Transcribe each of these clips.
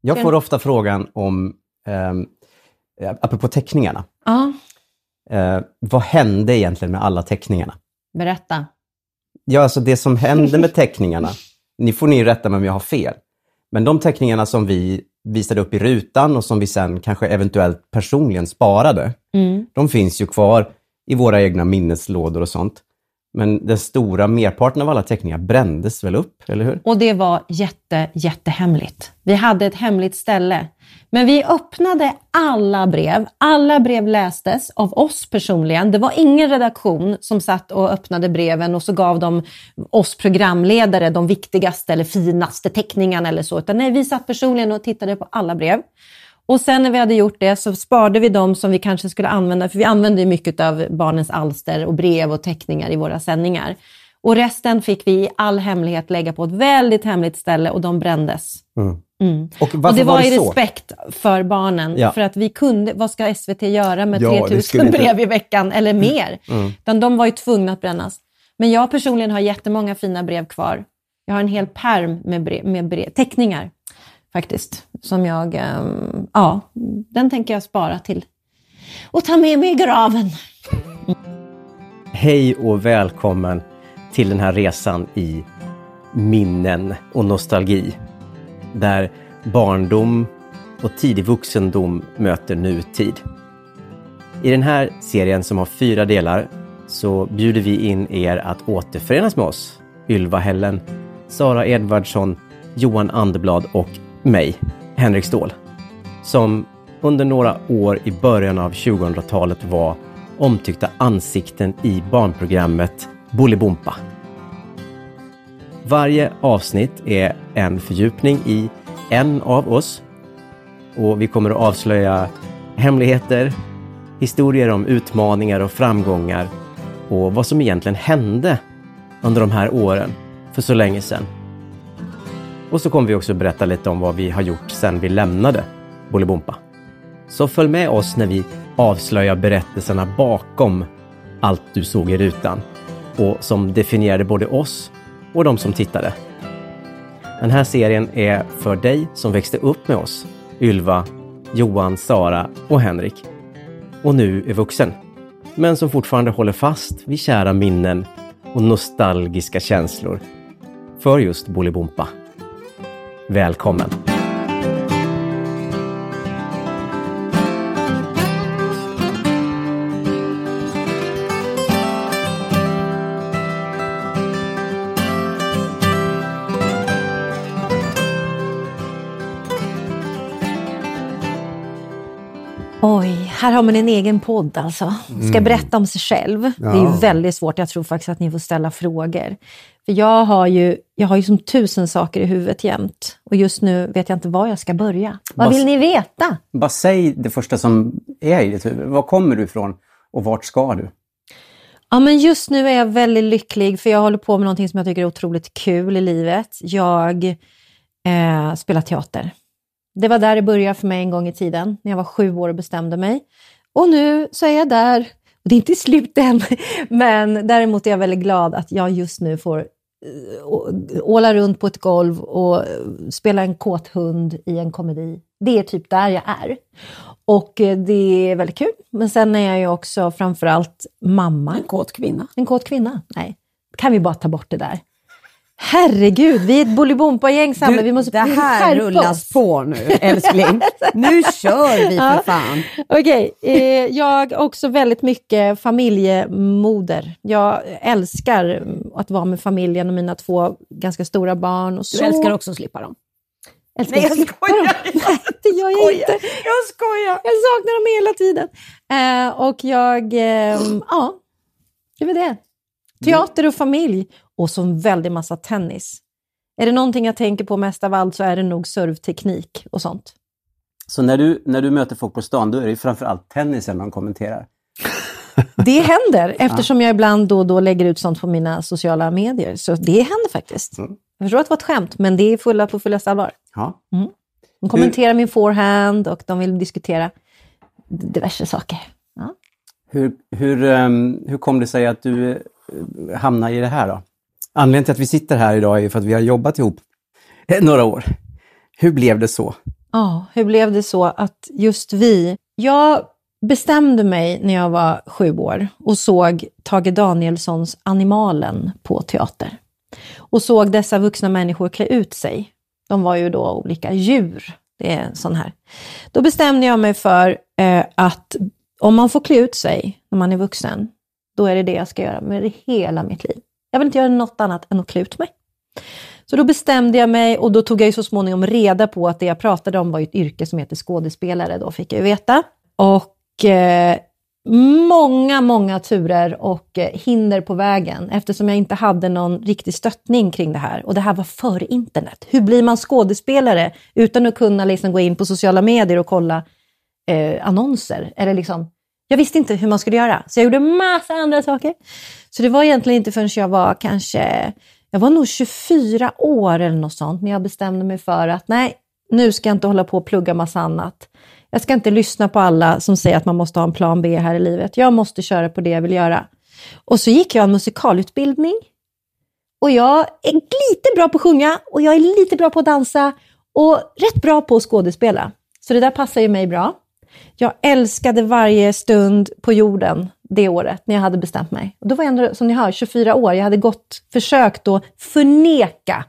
Jag får ofta frågan om, eh, apropå teckningarna, Ja, eh, vad hände egentligen med alla teckningarna? berätta. Ja, alltså det som hände med teckningarna, ni får ni rätta mig om jag har fel, men de teckningarna som vi visade upp i rutan och som vi sen kanske eventuellt personligen sparade, de finns ju kvar i våra egna minneslådor och sånt. Men den stora merparten av alla teckningar brändes väl upp, eller hur? Och det var jätte, jättehemligt. Vi hade ett hemligt ställe. Men vi öppnade alla brev. Alla brev lästes av oss personligen. Det var ingen redaktion som satt och öppnade breven och så gav de oss programledare de viktigaste eller finaste teckningarna eller så. Utan nej, vi satt personligen och tittade på alla brev. Och sen när vi hade gjort det så sparade vi de som vi kanske skulle använda, för vi använde ju mycket av barnens alster och brev och teckningar i våra sändningar. Och resten fick vi i all hemlighet lägga på ett väldigt hemligt ställe och de brändes. Och varför Och det var, var det i respekt för barnen. Ja. För att vi kunde, vad ska SVT göra med Ja, det 3000 skulle inte- brev i veckan eller mer? Utan de var ju tvungna att brännas. Men jag personligen har jättemånga fina brev kvar. Jag har en hel pärm med, brev, med brev, teckningar faktiskt. Som jag, ehm, ja, den tänker jag spara till och ta med mig i graven. Hej och välkommen till den här resan i minnen och nostalgi. Där barndom och tidig vuxendom möter nutid. I den här serien som har fyra delar så bjuder vi in er att återförenas med oss. Ylva Hällen, Sara Edvardsson, Johan Anderblad och mig, Henrik Ståhl. Som under några år i början av 2000-talet var omtyckta ansikten i barnprogrammet Bolibompa. Varje avsnitt är en fördjupning i en av oss och vi kommer att avslöja hemligheter, historier om utmaningar och framgångar och vad som egentligen hände under de här åren för så länge sedan. Och så kommer vi också berätta lite om vad vi har gjort sedan vi lämnade Bolibompa. Så följ med oss när vi avslöjar berättelserna bakom allt du såg i rutan och som definierade både oss och de som tittade. Den här serien är för dig som växte upp med oss, Ylva, Johan, Sara och Henrik. Och nu är vuxen. Men som fortfarande håller fast vid kära minnen och nostalgiska känslor för just Bolibompa. Välkommen! Här har man en egen podd alltså. Ska berätta om sig själv. Det är ju Ja. väldigt svårt. Jag tror faktiskt att ni får ställa frågor. För jag har ju, jag har ju som tusen saker i huvudet jämt. Och just nu vet jag inte var jag ska börja. Vad Vad- vill ni veta? Bara säg det första som är i ditt huvud. Var kommer du ifrån och vart ska du? Ja, men just nu är jag väldigt lycklig för jag håller på med någonting som jag tycker är otroligt kul i livet. Jag eh, spelar teater. Det var där det började för mig en gång i tiden, när jag var sju år och bestämde mig. Och nu så är jag där. Och det är inte slut än, men däremot är jag väldigt glad att jag just nu får eh, åla runt på ett golv och eh, spela en kåt hund i en komedi. Det är typ där jag är. Och eh, det är väldigt kul. Men sen är jag ju också framförallt mamma. En kåt kvinna. En kåt kvinna? Nej, kan vi bara ta bort det där? Herregud, vi är ett Bolibompa-gäng samlade. Vi måste det här rullas på nu, älskling. nu kör vi för fan. Okej, eh, jag också väldigt mycket familjemoder. Jag älskar att vara med familjen och mina två ganska stora barn. Och Du så älskar också att slippa dem. älskar Nej, jag skojar. Nej, det gör jag inte. Jag skojar. Jag saknar dem hela tiden. Eh, och jag, ehm, ja, det var det. Teater och familj och så en väldig massa tennis. Är det någonting jag tänker på mest av allt så är det nog servteknik och sånt. Så när du, när du möter folk på stan, då är det framförallt tennisen man kommenterar? Det händer, eftersom jag ibland då och då lägger ut sånt på mina sociala medier. Så det händer faktiskt. Mm. Jag förstår att det var ett skämt, men det är fulla på fullaste allvar. Ja. De kommenterar min forehand och de vill diskutera diverse saker. Ja. Hur, hur, ehm, hur kom det sig att du hamna i det här då? Anledningen till att vi sitter här idag är ju för att vi har jobbat ihop eh, några år. Hur blev det så? Ja, hur blev det så att just vi... Jag bestämde mig när jag var sju år och såg Tage Danielssons Animalen på teater. Och såg dessa vuxna människor klä ut sig. De var ju då olika djur. Det är en sån här. Då bestämde jag mig för eh, att om man får klä ut sig när man är vuxen, då är det det jag ska göra med hela mitt liv. Jag vill inte göra något annat än att klä ut mig. Så då bestämde jag mig och då tog jag ju så småningom reda på att det jag pratade om var ett yrke som heter skådespelare, då fick jag ju veta. Och eh, många, många turer och eh, hinder på vägen eftersom jag inte hade någon riktig stöttning kring det här. Och det här var före internet. Hur blir man skådespelare utan att kunna liksom gå in på sociala medier och kolla eh, annonser? Eller liksom, jag visste inte hur man skulle göra, så jag gjorde massa andra saker. Så det var egentligen inte förrän jag var kanske, jag var nog 24 år eller något sånt, när jag bestämde mig för att nej, nu ska jag inte hålla på och plugga massa annat. Jag ska inte lyssna på alla som säger att man måste ha en plan B här i livet. Jag måste köra på det jag vill göra. Och så gick jag en musikalutbildning. Och jag är lite bra på att sjunga och jag är lite bra på att dansa och rätt bra på att skådespela. Så det där passar ju mig bra. Jag älskade varje stund på jorden det året när jag hade bestämt mig. Och då var jag ändå, som ni hör, 24 år. Jag hade gått, försökt att förneka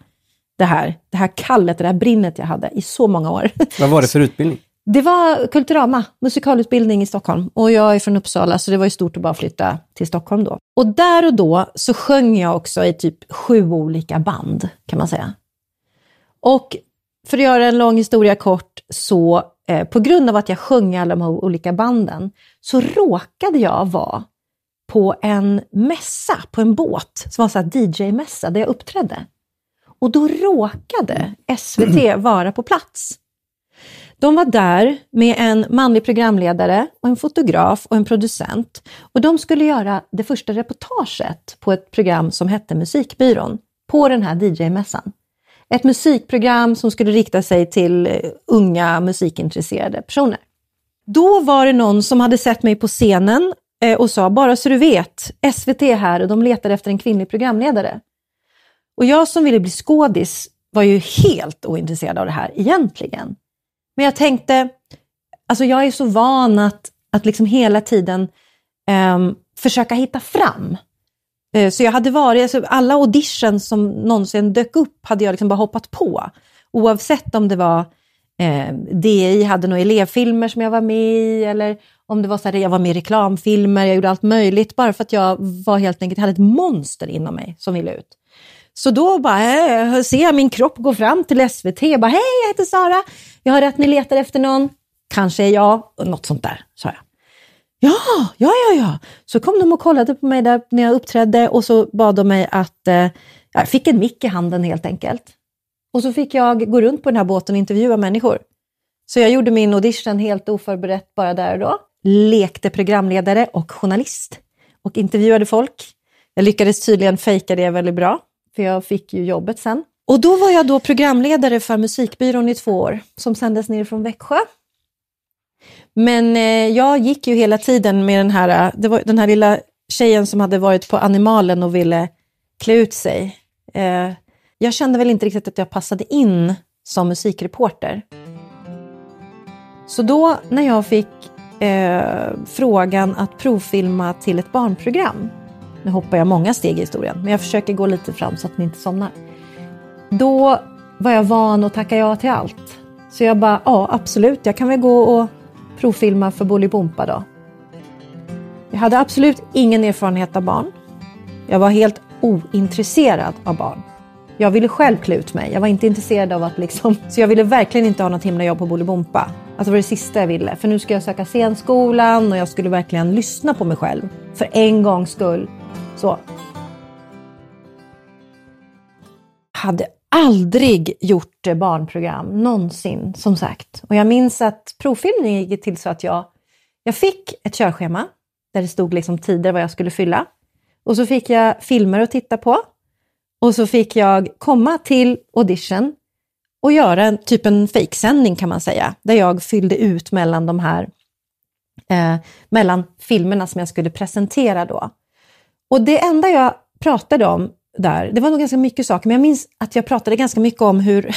det här, det här kallet, det här brinnet jag hade i så många år. Vad var det för utbildning? Det var Kulturama, musikalutbildning i Stockholm. Och jag är från Uppsala, så det var ju stort att bara flytta till Stockholm då. Och där och då så sjöng jag också i typ sju olika band, kan man säga. Och för att göra en lång historia kort, så eh, på grund av att jag sjöng alla de här olika banden, så råkade jag vara på en mässa, på en båt, som var här DJ-mässa, där jag uppträdde. Och då råkade SVT vara på plats. De var där med en manlig programledare, och en fotograf och en producent. Och de skulle göra det första reportaget på ett program som hette Musikbyrån, på den här DJ-mässan. Ett musikprogram som skulle rikta sig till eh, unga musikintresserade personer. Då var det någon som hade sett mig på scenen eh, och sa, bara så du vet, SVT är här och de letar efter en kvinnlig programledare. Och jag som ville bli skådis var ju helt ointresserad av det här egentligen. Men jag tänkte, alltså jag är så van att, att liksom hela tiden um, försöka hitta fram. Eh, så jag hade varit, alltså alla auditions som någonsin dök upp hade jag liksom bara hoppat på. Oavsett om det var eh, DI hade några elevfilmer som jag var med i eller om det var så här, jag var med i reklamfilmer, jag gjorde allt möjligt bara för att jag var helt enkelt, hade ett monster inom mig som ville ut. Så då bara eh, ser jag min kropp gå fram till SVT och bara hej, jag heter Sara, jag hör att ni letar efter någon, kanske är jag, och något sånt där, sa jag. Ja, ja, ja, ja. Så kom de och kollade på mig där när jag uppträdde och så bad de mig att, eh, jag fick en mick i handen helt enkelt. Och så fick jag gå runt på den här båten och intervjua människor. Så jag gjorde min audition helt oförberett bara där och då. Lekte programledare och journalist och intervjuade folk. Jag lyckades tydligen fejka det väldigt bra, för jag fick ju jobbet sen. Och då var jag då programledare för Musikbyrån i två år, som sändes ner från Växjö. Men eh, jag gick ju hela tiden med den här, eh, det var den här lilla tjejen som hade varit på Animalen och ville klä ut sig. Eh, jag kände väl inte riktigt att jag passade in som musikreporter. Så då när jag fick eh, frågan att provfilma till ett barnprogram, nu hoppar jag många steg i historien, men jag försöker gå lite fram så att ni inte somnar. Då var jag van att tacka ja till allt. Så jag bara, ja absolut, jag kan väl gå och provfilma för Bolibompa då. Jag hade absolut ingen erfarenhet av barn. Jag var helt ointresserad av barn. Jag ville själv klä ut mig. Jag var inte intresserad av att liksom... Så jag ville verkligen inte ha något himla jobb på Bolibompa. Alltså det var det sista jag ville. För nu ska jag söka scenskolan och jag skulle verkligen lyssna på mig själv. För en gångs skull. Så. Hade aldrig gjort eh, barnprogram, någonsin, som sagt. Och jag minns att provfilmningen gick till så att jag, jag fick ett körschema där det stod liksom tider vad jag skulle fylla. Och så fick jag filmer att titta på. Och så fick jag komma till audition och göra en, typ en fejksändning kan man säga, där jag fyllde ut mellan de här eh, mellan filmerna som jag skulle presentera då. Och det enda jag pratade om där, det var nog ganska mycket saker, men jag minns att jag pratade ganska mycket om hur,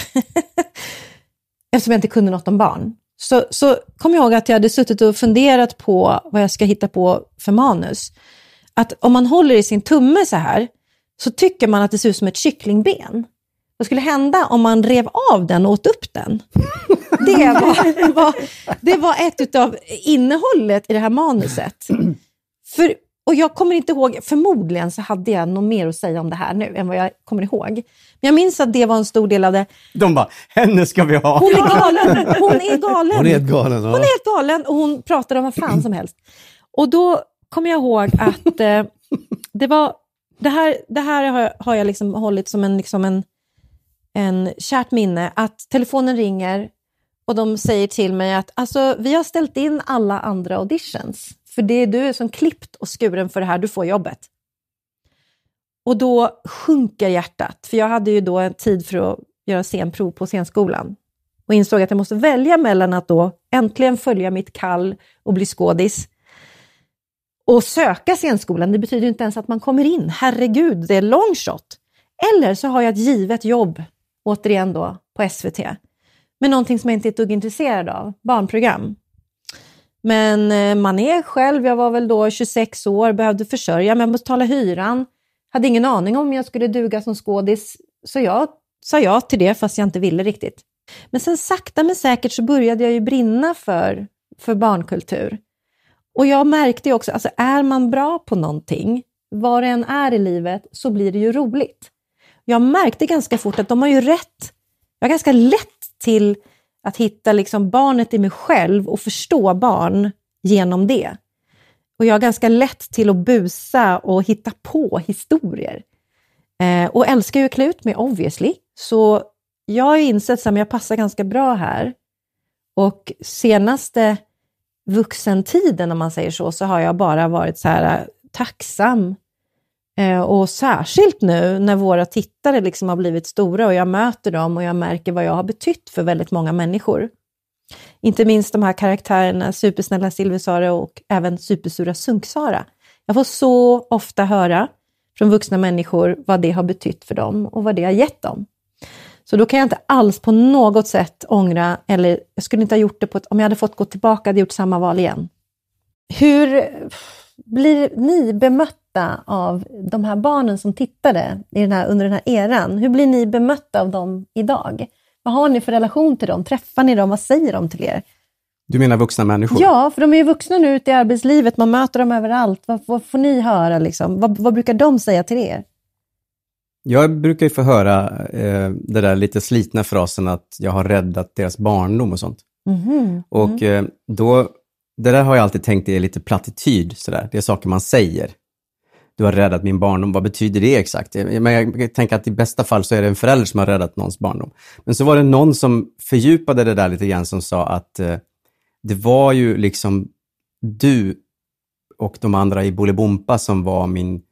eftersom jag inte kunde något om barn, så, så kom jag ihåg att jag hade suttit och funderat på vad jag ska hitta på för manus. Att om man håller i sin tumme så här, så tycker man att det ser ut som ett kycklingben. Vad skulle hända om man rev av den och åt upp den? Det var, var, det var ett av innehållet i det här manuset. För, och jag kommer inte ihåg, förmodligen så hade jag nog mer att säga om det här nu än vad jag kommer ihåg. Men jag minns att det var en stor del av det. De bara, henne ska vi ha! Hon är galen! Hon är galen! Hon är helt galen. Ja. Hon är helt galen och hon pratar om vad fan som helst. Och då kommer jag ihåg att eh, det var, det här, det här har, har jag liksom hållit som en, liksom en, en kärt minne, att telefonen ringer och de säger till mig att alltså, vi har ställt in alla andra auditions, för det är du som klippt och skuren för det här, du får jobbet. Och då sjunker hjärtat, för jag hade ju då en tid för att göra scenprov på scenskolan och insåg att jag måste välja mellan att då äntligen följa mitt kall och bli skådis och söka scenskolan. Det betyder inte ens att man kommer in. Herregud, det är long shot. Eller så har jag ett givet jobb, återigen då, på SVT med någonting som jag inte är ett dugg intresserad av, barnprogram. Men eh, man är själv, jag var väl då 26 år, behövde försörja mig, betala hyran. Hade ingen aning om jag skulle duga som skådis, så jag sa ja till det fast jag inte ville riktigt. Men sen sakta men säkert så började jag ju brinna för, för barnkultur. Och jag märkte ju också, alltså är man bra på någonting, vad det än är i livet, så blir det ju roligt. Jag märkte ganska fort att de har ju rätt. Jag har ganska lätt till att hitta liksom barnet i mig själv och förstå barn genom det. Och jag har ganska lätt till att busa och hitta på historier. Eh, och älskar ju att klä ut mig, obviously. Så jag har insett att jag passar ganska bra här. Och senaste vuxentiden, om man säger så, så har jag bara varit så här eh, tacksam Eh, och särskilt nu när våra tittare liksom har blivit stora och jag möter dem och jag märker vad jag har betytt för väldigt många människor. Inte minst de här karaktärerna, supersnälla Silversara och även supersura Sunksara. Jag får så ofta höra från vuxna människor vad det har betytt för dem och vad det har gett dem. Så då kan jag inte alls på något sätt ångra, eller jag skulle inte ha gjort det på ett, om jag hade fått gå tillbaka, hade gjort samma val igen. Hur blir ni bemötta bemötta av de här barnen som tittade i den här, under den här eran? Hur blir ni bemötta av dem idag? Vad har ni för relation till dem? Träffar ni dem? Vad säger de till er? Du menar vuxna människor? Ja, för de är ju vuxna nu ute i arbetslivet, man möter dem överallt. Vad, vad får ni höra? Liksom? Vad, vad, brukar de säga till er? Jag brukar ju få höra eh, det där lite slitna frasen att jag har räddat deras barndom och sånt. Mm. Och eh, då, det där har jag alltid tänkt är lite plattityd, sådär. det är saker man säger du har räddat min barndom, vad betyder det exakt? Men jag tänker att i bästa fall så är det en förälder som har räddat någons barndom. Men så var det någon som fördjupade det där lite grann som sa att eh, det var ju liksom du och de andra i Bolibompa som var min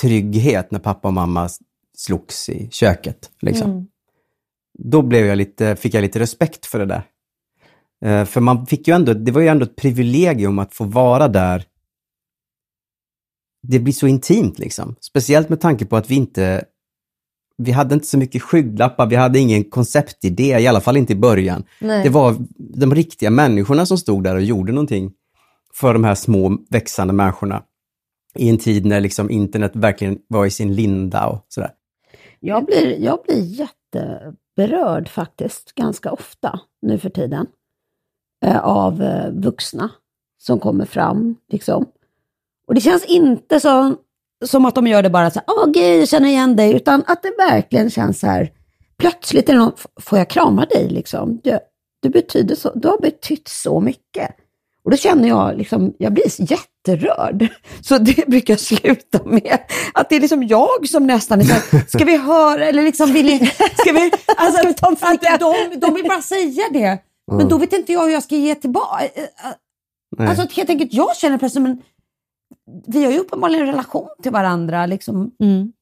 trygghet när pappa och mamma slogs i köket. Liksom. Mm. Då blev jag lite, fick jag lite respekt för det där. Eh, för man fick ju ändå, det var ju ändå ett privilegium att få vara där det blir så intimt liksom. Speciellt med tanke på att vi inte vi hade inte så mycket skygglappar, vi hade ingen konceptidé, i alla fall inte i början. Nej. Det var de riktiga människorna som stod där och gjorde någonting för de här små växande människorna i en tid när liksom internet verkligen var i sin linda och sådär. Jag blir, jag blir jätteberörd faktiskt, ganska ofta nu för tiden, eh, av eh, vuxna som kommer fram liksom och det känns inte så, som att de gör det bara så åh oh, gud, jag känner igen dig, utan att det verkligen känns så här, plötsligt är det någon, får jag krama dig liksom? Du, du, betyder så, du har betytt så mycket. Och då känner jag, liksom, jag blir jätterörd. Så det brukar sluta med att det är liksom jag som nästan är så här, ska vi höra eller liksom vill ni, ska vi, alltså, att de, de vill bara säga det. Men då vet inte jag hur jag ska ge tillbaka. Nej. Alltså att helt enkelt, jag känner plötsligt, men vi har ju uppenbarligen en relation till varandra. Liksom. Mm.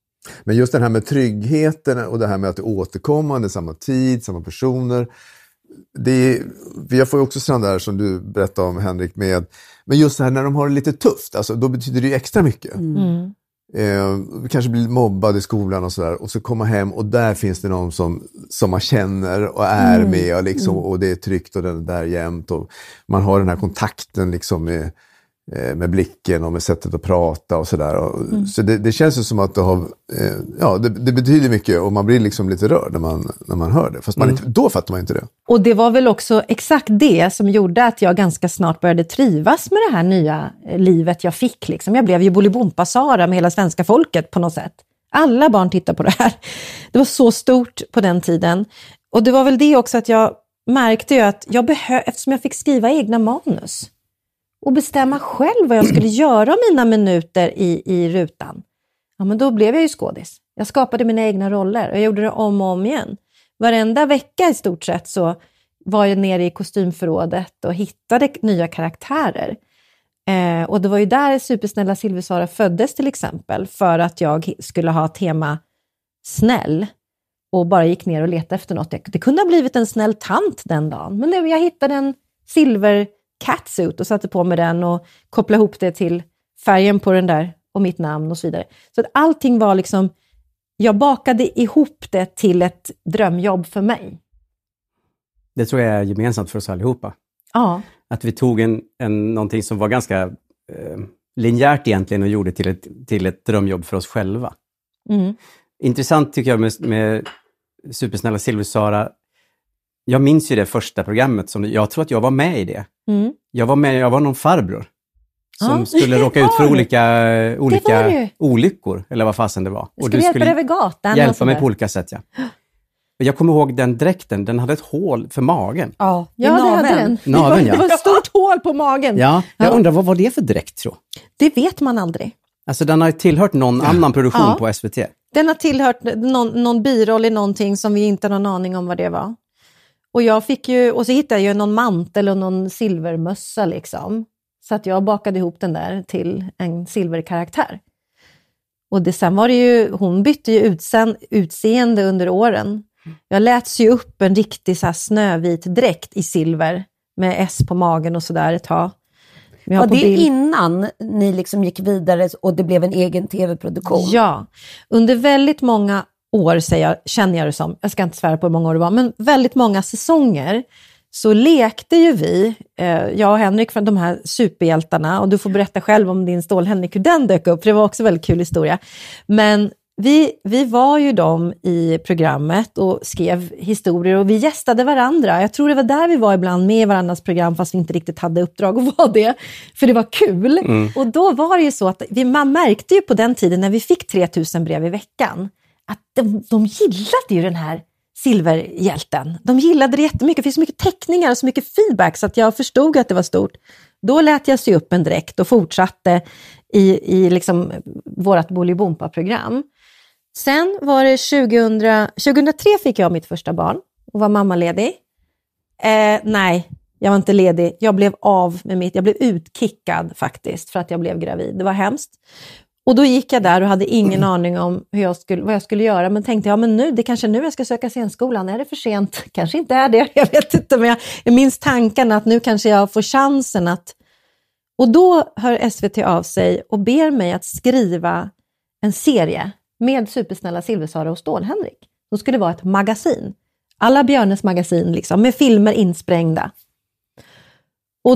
Men just den här med tryggheten och det här med att det är återkommande, samma tid, samma personer. Det är, jag får ju också sådana där som du berättade om Henrik, med, men just det här när de har det lite tufft, alltså, då betyder det ju extra mycket. Mm. Eh, kanske blir mobbad i skolan och sådär och så komma hem och där finns det någon som, som man känner och är Mm. med och, liksom, och det är tryggt och den är där jämt och man har den här kontakten liksom med, eh, med blicken och med sättet att prata och sådär. Mm. Så det, det känns ju som att det har, eh, ja det, det betyder mycket och man blir liksom lite rörd när man, när man hör det. Fast man inte, då fattar man inte det. Och det var väl också exakt det som gjorde att jag ganska snart började trivas med det här nya eh, livet jag fick. Liksom. Jag blev ju Bolibompa-Sara med hela svenska folket på något sätt. Alla barn tittar på det här. Det var så stort på den tiden. Och det var väl det också att jag märkte ju att jag behö- eftersom jag fick skriva egna manus och bestämma själv vad jag skulle göra av mina minuter i, i rutan, ja men då blev jag ju skådis. Jag skapade mina egna roller och jag gjorde det om och om igen. Varenda vecka i stort sett så var jag nere i kostymförrådet och hittade nya karaktärer. Eh, och det var ju där Supersnälla Silversara föddes till exempel, för att jag skulle ha tema snäll och bara gick ner och letade efter något. Det kunde ha blivit en snäll tant den dagen, men jag hittade en silver catsuit och satte på mig den och kopplade ihop det till färgen på den där och mitt namn och så vidare. Så att allting var liksom, jag bakade ihop det till ett drömjobb för mig. Det tror jag är gemensamt för oss allihopa. Ja. Att vi tog en, en, någonting som var ganska eh, linjärt egentligen och gjorde till ett, till ett drömjobb för oss själva. Mm. Intressant tycker jag med, med Supersnälla Silversara. Jag minns ju det första programmet, som, jag tror att jag var med i det. Mm. Jag var med, jag var någon farbror. Som Ja, skulle råka ut för du. olika, olika du. olyckor, eller vad fasen det var. Och Skulle hjälpa dig över gatan? hjälpa mig på olika sätt, ja. Jag kommer ihåg den dräkten, den hade ett hål för magen. Ja, Ja, det hade den. Naveln, ja. Det var ett stort hål på magen. Ja, jag Ja. undrar vad var det för dräkt tro? Det vet man aldrig. Alltså den har tillhört någon annan produktion Ja. på SVT. Den har tillhört någon, någon biroll i någonting som vi inte har någon aning om vad det var. Och jag fick ju, och så hittade jag ju någon mantel och någon silvermössa liksom. Så att jag bakade ihop den där till en silverkaraktär. Och det, sen var det ju, hon bytte ju utsen, utseende under åren. Jag läts ju upp en riktig så snövit dräkt i silver med S på magen och sådär ett tag. På det bild- innan ni liksom gick vidare och det blev en egen tv-produktion? Ja, under väldigt många år, säger jag, känner jag det som, jag ska inte svära på hur många år det var, men väldigt många säsonger så lekte ju vi, eh, jag och Henrik, från de här superhjältarna, och du får berätta själv om din Stål-Henrik, hur den dök upp, för det var också en väldigt kul historia. Men vi, vi var ju de i programmet och skrev historier och vi gästade varandra. Jag tror det var där vi var ibland med i varandras program fast vi inte riktigt hade uppdrag att vara det. För det var kul. Och då var det ju så att vi, man märkte ju på den tiden när vi fick 3000 brev i veckan att de, de gillade ju den här silverhjälten. De gillade det jättemycket. Det finns så mycket teckningar och så mycket feedback så att jag förstod att det var stort. Då lät jag sy upp en dräkt och fortsatte i, i liksom vårt Bolibompa-program. Sen var det 2000, 2003 fick jag mitt första barn och var mammaledig. Eh, nej, jag var inte ledig. Jag blev av med mitt, jag blev utkickad faktiskt för att jag blev gravid. Det var hemskt. Och då gick jag där och hade ingen aning om hur jag skulle, vad jag skulle göra, men tänkte, ja men nu, det kanske är nu jag ska söka scenskolan. Är det för sent? Kanske inte är det, jag vet inte, men jag, jag minns tanken att nu kanske jag får chansen att... Och då hör SVT av sig och ber mig att skriva en serie med supersnälla Silversara och Stål-Henrik. Som skulle vara ett magasin. Alla Björnes magasin, liksom, med filmer insprängda.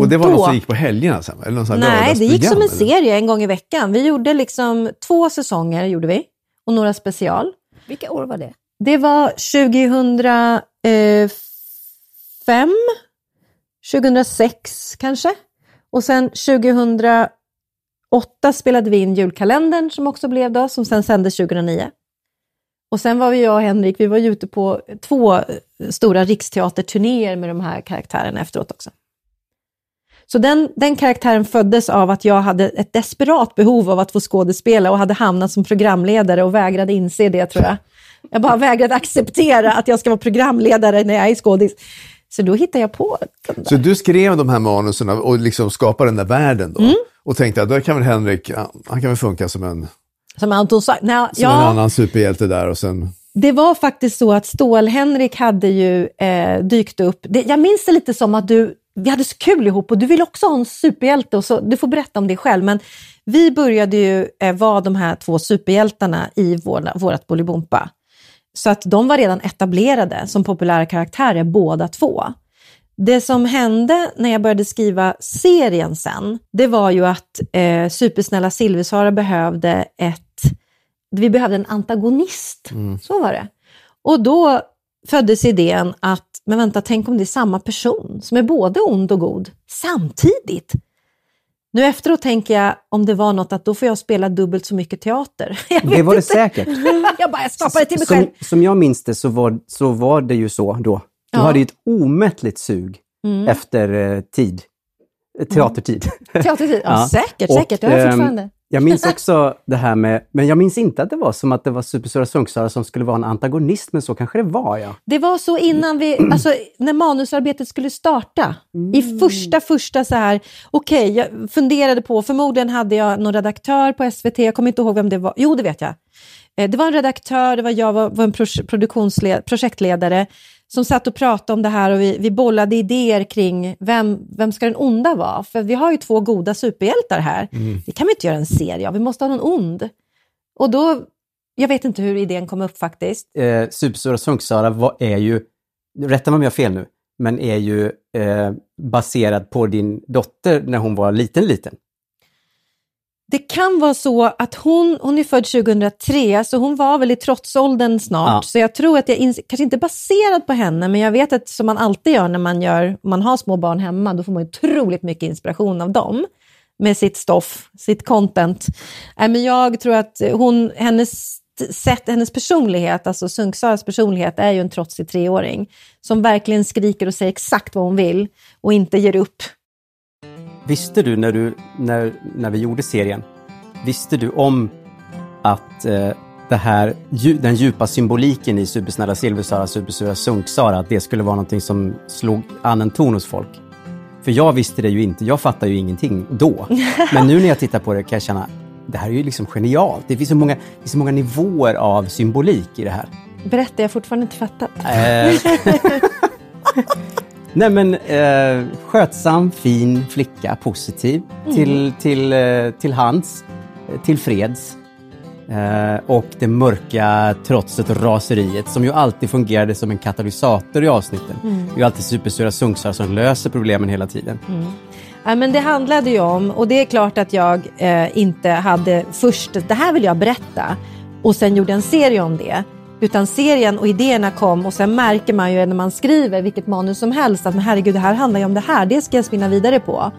Och det var då- något som gick på helgerna sen? Eller här Nej, det gick som en eller? serie en gång i veckan. Vi gjorde liksom två säsonger gjorde vi och några special. Vilka år var det? Det var 2005, 2006 kanske. Och sen 2008 spelade vi in julkalendern som också blev då, som sen sändes 2009. Och sen var vi jag och Henrik, vi var ju ute på två stora riksteaterturnéer med de här karaktärerna efteråt också. Så den, den karaktären föddes av att jag hade ett desperat behov av att få skådespela och hade hamnat som programledare och vägrade inse det tror jag. Jag bara vägrade acceptera att jag ska vara programledare när jag är skådis. Så då hittade jag på den där. Så du skrev de här manusen och liksom skapade den där världen då? Mm. Och tänkte att då kan väl Henrik, han kan väl funka som en, Som Anton sa, nej, som en ja, annan superhjälte där och sen... det var faktiskt så att Stål-Henrik hade ju eh, dykt upp. Det, jag minns det lite som att du, vi hade så kul ihop och du ville också ha en superhjälte. Och så, du får berätta om det själv. Men vi började ju eh, vara de här två superhjältarna i vår, vårat Bolibompa. Så att de var redan etablerade som populära karaktärer båda två. Det som hände när jag började skriva serien sen, det var ju att eh, Supersnälla Silversvara behövde ett, vi behövde en antagonist. Så var det. Och då föddes idén att, men vänta, tänk om det är samma person som är både ond och god samtidigt. Nu efteråt tänker jag om det var något att då får jag spela dubbelt så mycket teater. Det var det inte. säkert. Jag bara, jag skapade till mig själv. Som, som jag minns det så var, så var det ju så då. Du Ja. hade ju ett omättligt sug efter eh, tid. Eh, Teatertid. Teatertid, ja, Ja. säkert, Och, säkert. Det har jag ehm, fortfarande. Jag minns också det här med, men jag minns inte att det var som att det var Superstora Sunksara som skulle vara en antagonist, men så kanske det var ja. Det var så innan vi, alltså när manusarbetet skulle starta. I första, första så här, okej, jag funderade på, förmodligen hade jag någon redaktör på SVT, jag kommer inte ihåg vem det var, jo det vet jag. Eh, Det var en redaktör, det var jag, var, en projektledare som satt och pratade om det här och vi, vi bollade idéer kring vem, vem ska den onda vara? För vi har ju två goda superhjältar här. Det kan vi inte göra en serie av, vi måste ha någon ond. Och då, jag vet inte hur idén kom upp faktiskt. Eh, Superstora Sunksara är ju, rätta mig om jag har fel nu, men är ju eh, baserad på din dotter när hon var liten, liten. Det kan vara så att hon, hon är född 2003, så hon var väl i trotsåldern snart. Ja. Så jag tror att jag, kanske inte baserad på henne, men jag vet att som man alltid gör när man, gör, man har små barn hemma, då får man otroligt mycket inspiration av dem med sitt stoff, sitt content. Nej, men jag tror att hon, hennes sätt, hennes personlighet, alltså Sunksaras personlighet, är ju en trotsig treåring som verkligen skriker och säger exakt vad hon vill och inte ger upp. Visste du när, du, när, när vi gjorde serien, visste du om att eh, det här, den djupa symboliken i Supersnälla Silversara, Supersura Sunksara, att det skulle vara någonting som slog an en ton hos folk? För jag visste det ju inte, jag fattar ju ingenting då. Men nu när jag tittar på det kan jag känna, det här är ju liksom genialt. Det finns så många, finns så många nivåer av symbolik i det här. Berätta, jag har fortfarande inte fattat. Nej men eh, skötsam, fin flicka, positiv, till, till, eh, till hands, eh, till freds. Eh, och det mörka trotset och raseriet som ju alltid fungerade som en katalysator i avsnitten. Det är ju alltid supersura sunksar som löser problemen hela tiden. Ja, men det handlade ju om, och det är klart att jag eh, inte hade först, det här vill jag berätta, och sen gjorde en serie om det. Utan serien och idéerna kom och sen märker man ju när man skriver vilket manus som helst att men herregud, det här handlar ju om det här, det ska jag spinna vidare på.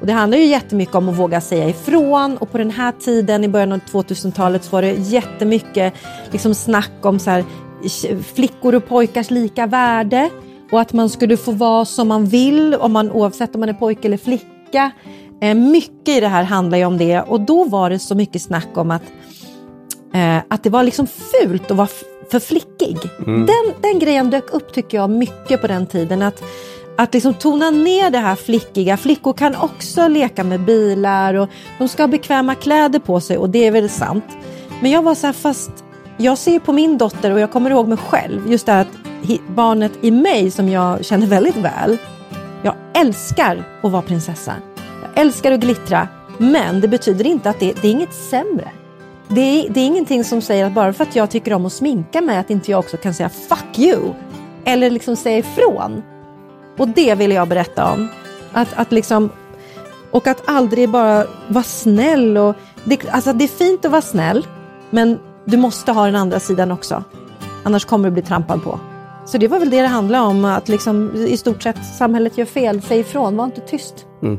Och det handlar ju jättemycket om att våga säga ifrån och på den här tiden i början av 2000-talet så var det jättemycket liksom snack om så här, flickor och pojkars lika värde och att man skulle få vara som man vill om man, oavsett om man är pojke eller flicka. Eh, mycket i det här handlar ju om det och då var det så mycket snack om att, eh, att det var liksom fult att vara för flickig. Den, den grejen dök upp tycker jag mycket på den tiden. Att, att liksom tona ner det här flickiga. Flickor kan också leka med bilar och de ska ha bekväma kläder på sig och det är väl sant. Men jag var så här, fast jag ser på min dotter och jag kommer ihåg mig själv, just det här att barnet i mig som jag känner väldigt väl, jag älskar att vara prinsessa. Jag älskar att glittra, men det betyder inte att det, det är inget sämre. Det är, det är ingenting som säger att bara för att jag tycker om att sminka mig att inte jag också kan säga fuck you. Eller liksom säga ifrån. Och det vill jag berätta om. Att, att liksom, och att aldrig bara vara snäll. Och, det, alltså det är fint att vara snäll, men du måste ha den andra sidan också. Annars kommer du bli trampad på. Så det var väl det det handlade om, att liksom, i stort sett samhället gör fel, säg ifrån, var inte tyst. Mm.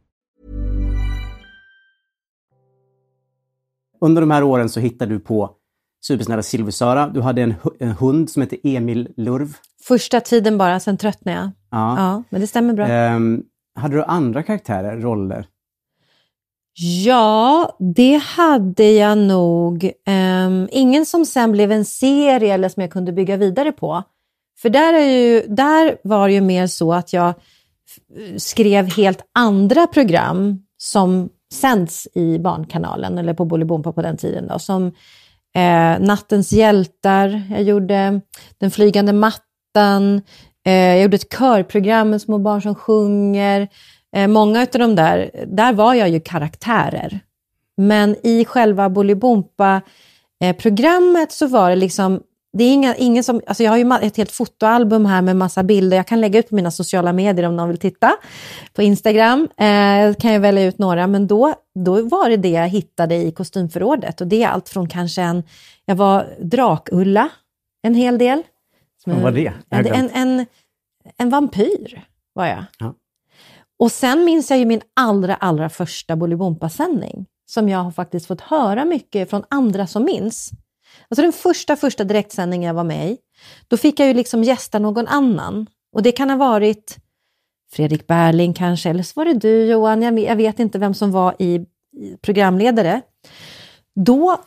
Under de här åren så hittade du på supersnälla Silversöra. Du hade en, en hund som hette Emil Lurv. Första tiden bara, sen tröttnade jag. Ja. Ja, men det stämmer bra. Ehm, hade du andra karaktärer, roller? Ja, det hade jag nog. Ehm, ingen som sen blev en serie eller som jag kunde bygga vidare på. För där, är ju, där var det ju mer så att jag skrev helt andra program som sänds i Barnkanalen, eller på Bolibompa på den tiden. Då, som eh, Nattens hjältar, jag gjorde Den flygande mattan, eh, jag gjorde ett körprogram med små barn som sjunger. Eh, många av de där, där var jag ju karaktärer. Men i själva Bolibompa-programmet eh, så var det liksom, det är inga, ingen som, alltså jag har ju ett helt fotoalbum här med massa bilder, jag kan lägga ut på mina sociala medier om någon vill titta. På Instagram eh, kan jag välja ut några, men då, då var det det jag hittade i kostymförrådet. Och det är allt från kanske en, jag var Drakulla en hel del. Som Vad var det? En, en, en, en vampyr var jag. Ja. Och sen minns jag ju min allra, allra första Bolibompa-sändning som jag har faktiskt fått höra mycket från andra som minns. Alltså den första, första direktsändningen jag var med i, då fick jag ju liksom gästa någon annan. Och det kan ha varit Fredrik Berling kanske, eller så var det du Johan, jag vet, jag inte vem som var i, programledare. Då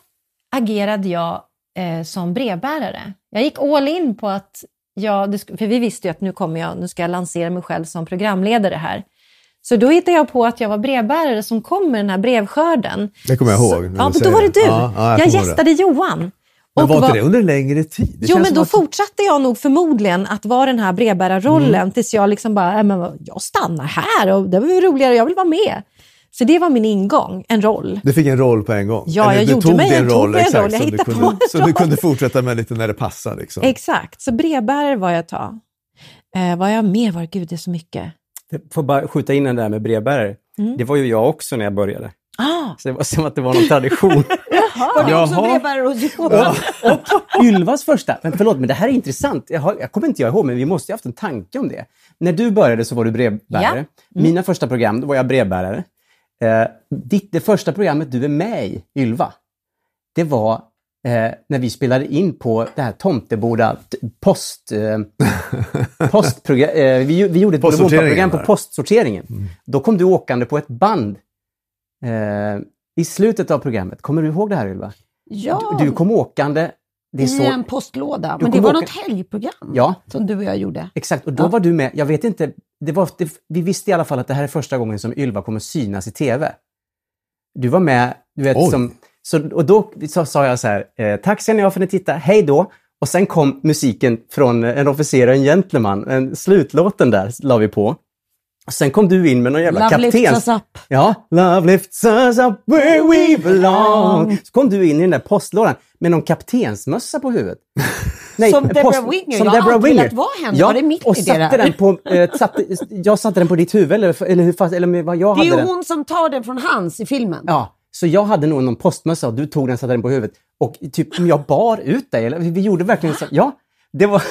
agerade jag eh, som brevbärare. Jag gick all in på att jag, för vi visste ju att nu kommer jag, nu ska jag lansera mig själv som programledare här. Så då hittade jag på att jag var brevbärare som kom med den här brevskörden. Det kommer jag Så- ihåg. när Ja, men då var det du. Ja, ja, jag kommer ihåg det. gästade Johan. Men Och var inte var- det under längre tid? Det Jo, men som då att- fortsatte jag nog förmodligen att vara den här brevbärarrollen Mm. tills jag liksom bara, "Nej, men jag stannar här och det var ju roligare, jag vill vara med. Så det var min ingång, en roll. Du fick en roll på en gång? Ja, Eller jag du gjorde tog mig- tog roll, mig en exakt, roll, jag som du hittade på kunde, en Så du roll. kunde fortsätta med lite när det passade? Liksom. Exakt, så brevbärare var jag ett tag. Eh, vad jag mer var, gud det är så mycket. Jag får bara skjuta in den där med brevbärare. Mm. Det var ju jag också när jag började. Ah, Så det var som att det var någon tradition. Var du också brevbärare? Och Ylvas första, men förlåt, men det här är intressant. Jag, har, jag kommer inte jag ihåg, men vi måste ju haft en tanke om det. När du började så var du brevbärare. Mina första program, då var jag brevbärare. Eh, ditt, det första programmet du är med i, Ylva, det var eh, när vi spelade in på det här Tomteboda post... Eh, postprogram, eh, vi, vi gjorde ett program på postsorteringen. Då kom du åkande på ett band eh, i slutet av programmet. Kommer du ihåg det här Ylva? Ja, Du kom åkande. Det är i så, en postlåda. Du Men det var åka- något helgprogram Ja. som du och jag gjorde. Exakt, och då Ja. var du med. Jag vet inte, det var, det, vi visste i alla fall att det här är första gången som Ylva kommer synas i TV. Du var med, du vet, Oj. som, så, och då så, sa jag så här, eh, tack ska ni ha för att ni tittade, hej då. Och sen kom musiken från en officer och en gentleman, en slutlåten där la vi på. Sen kom du in med någon jävla Love lifts kaptens... us up. Ja, love lifts us up where we belong. Så kom du in i den där postlådan med någon kaptensmössa på huvudet. Nej, Som Deborah Winger. Som Jag har Deborah alltid Winger. velat vara henne. Ja, Var det mitt och i det satte där? den på, eh, satte, jag satte den på ditt huvud, eller, eller, hur fast, eller vad jag Det är hade ju den. hon som tar den från hans i filmen. Ja, så jag hade nog någon postmössa och du tog den och satte den på huvudet. Och typ jag bar ut dig, eller vi gjorde verkligen så. Ja, det var...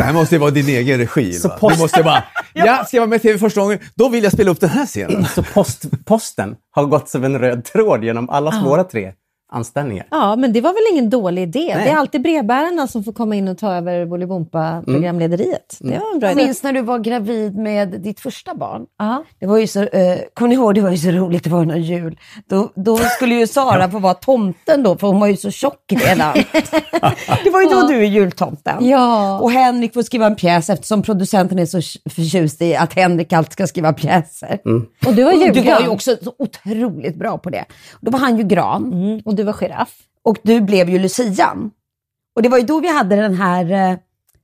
Det här måste ju vara din egen regi. Så va? post- Du måste bara, ja, ska jag vara med i TV första gången, då vill jag spela upp den här scenen. Så post, posten har gått som en röd tråd genom alla våra tre anställningar. Ja, men det var väl ingen dålig idé. Nej. Det är alltid brevbärarna som får komma in och ta över Bolibompa-programlederiet. Det var en bra Jag idé. minns när du var gravid med ditt första barn. Ja. Det var ju så, eh, kommer ni ihåg, det var ju så roligt, det var någon jul. Då, då skulle ju Sara få vara tomten då, för hon var ju så tjock redan. det var ju då du är jultomten. Ja. Och Henrik får skriva en pjäs eftersom producenten är så förtjust i att Henrik alltid ska skriva pjäser. Och du var Och du julgran. var ju också så otroligt bra på det. Då var han ju gran Mm, och du var giraff. och du blev ju Lucian. Och det var ju då vi hade den här eh,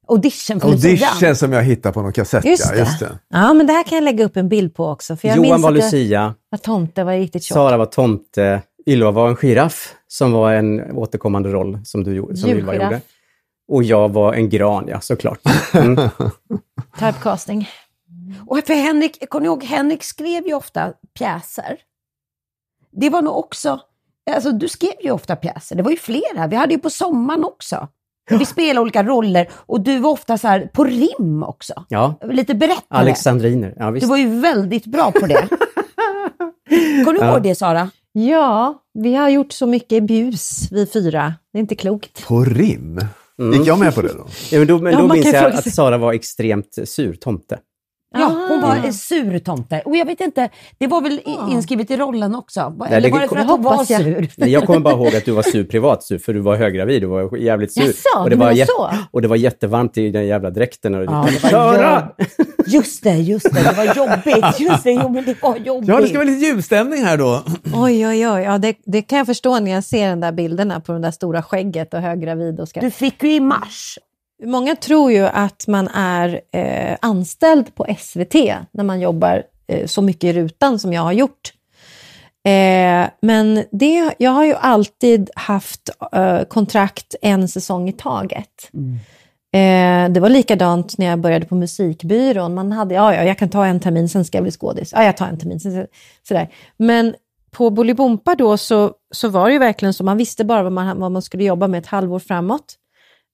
audition för Lucian. Audition som jag hittade på någon kassett. Just ja, det. just det. Ja, men det här kan jag lägga upp en bild på också. För jag Johan minns var Lucia, var tomte, var riktigt tjock. Sara var tomte, Ylva var en giraff som var en återkommande roll som, du, gjorde- som Ylva gjorde. Och jag var en gran, ja såklart. Mm. Typecasting. Och för Henrik, kommer ni ihåg, Henrik skrev ju ofta pjäser. Det var nog också, alltså du skrev ju ofta pjäser, det var ju flera, vi hade ju på sommaren också. Vi spelade olika roller och du var ofta så här på rim också. Ja, Lite berättare. Alexandriner. Ja, visst. Du var ju väldigt bra på det. Kommer du Ja. ihåg det Sara? Ja, vi har gjort så mycket bus, vi fyra. Det är inte klokt. På rim? Mm. Gick jag med på det då? Ja, men då, men Ja, då minns jag att. Sara var extremt sur tomte. Ja, hon var en sur tomte. Och jag vet inte, det var väl i- Ja. inskrivet i rollen också? Nej, Eller det- var det för att hon var hoppas jag. sur? Nej, Jag kommer bara ihåg att du var sur privat, sur, för du var höggravid. Du var jävligt sur. Jaså, och, det var jätte- så? och det var jättevarmt i den jävla dräkten. Och Ja, det var Sara! Just det, just det, det var jobbigt. Just det, jo, men det var jobbigt. Ja, det ska vara lite julstämning här då. Oj, oj, oj. Ja, det, det kan jag förstå när jag ser den där bilderna på den där stora skägget och höggravid. Och ska... Du fick ju i mars. Många tror ju att man är eh, anställd på SVT när man jobbar eh, så mycket i rutan som jag har gjort. Eh, men det, jag har ju alltid haft eh, kontrakt en säsong i taget. Eh, det var likadant när jag började på musikbyrån. Man hade, ja, ja, jag kan ta en termin, sen ska jag bli skådis. Ja, jag tar en termin, sen sådär. Men på Bolibompa då så, så var det ju verkligen så, man visste bara vad man, vad man skulle jobba med ett halvår framåt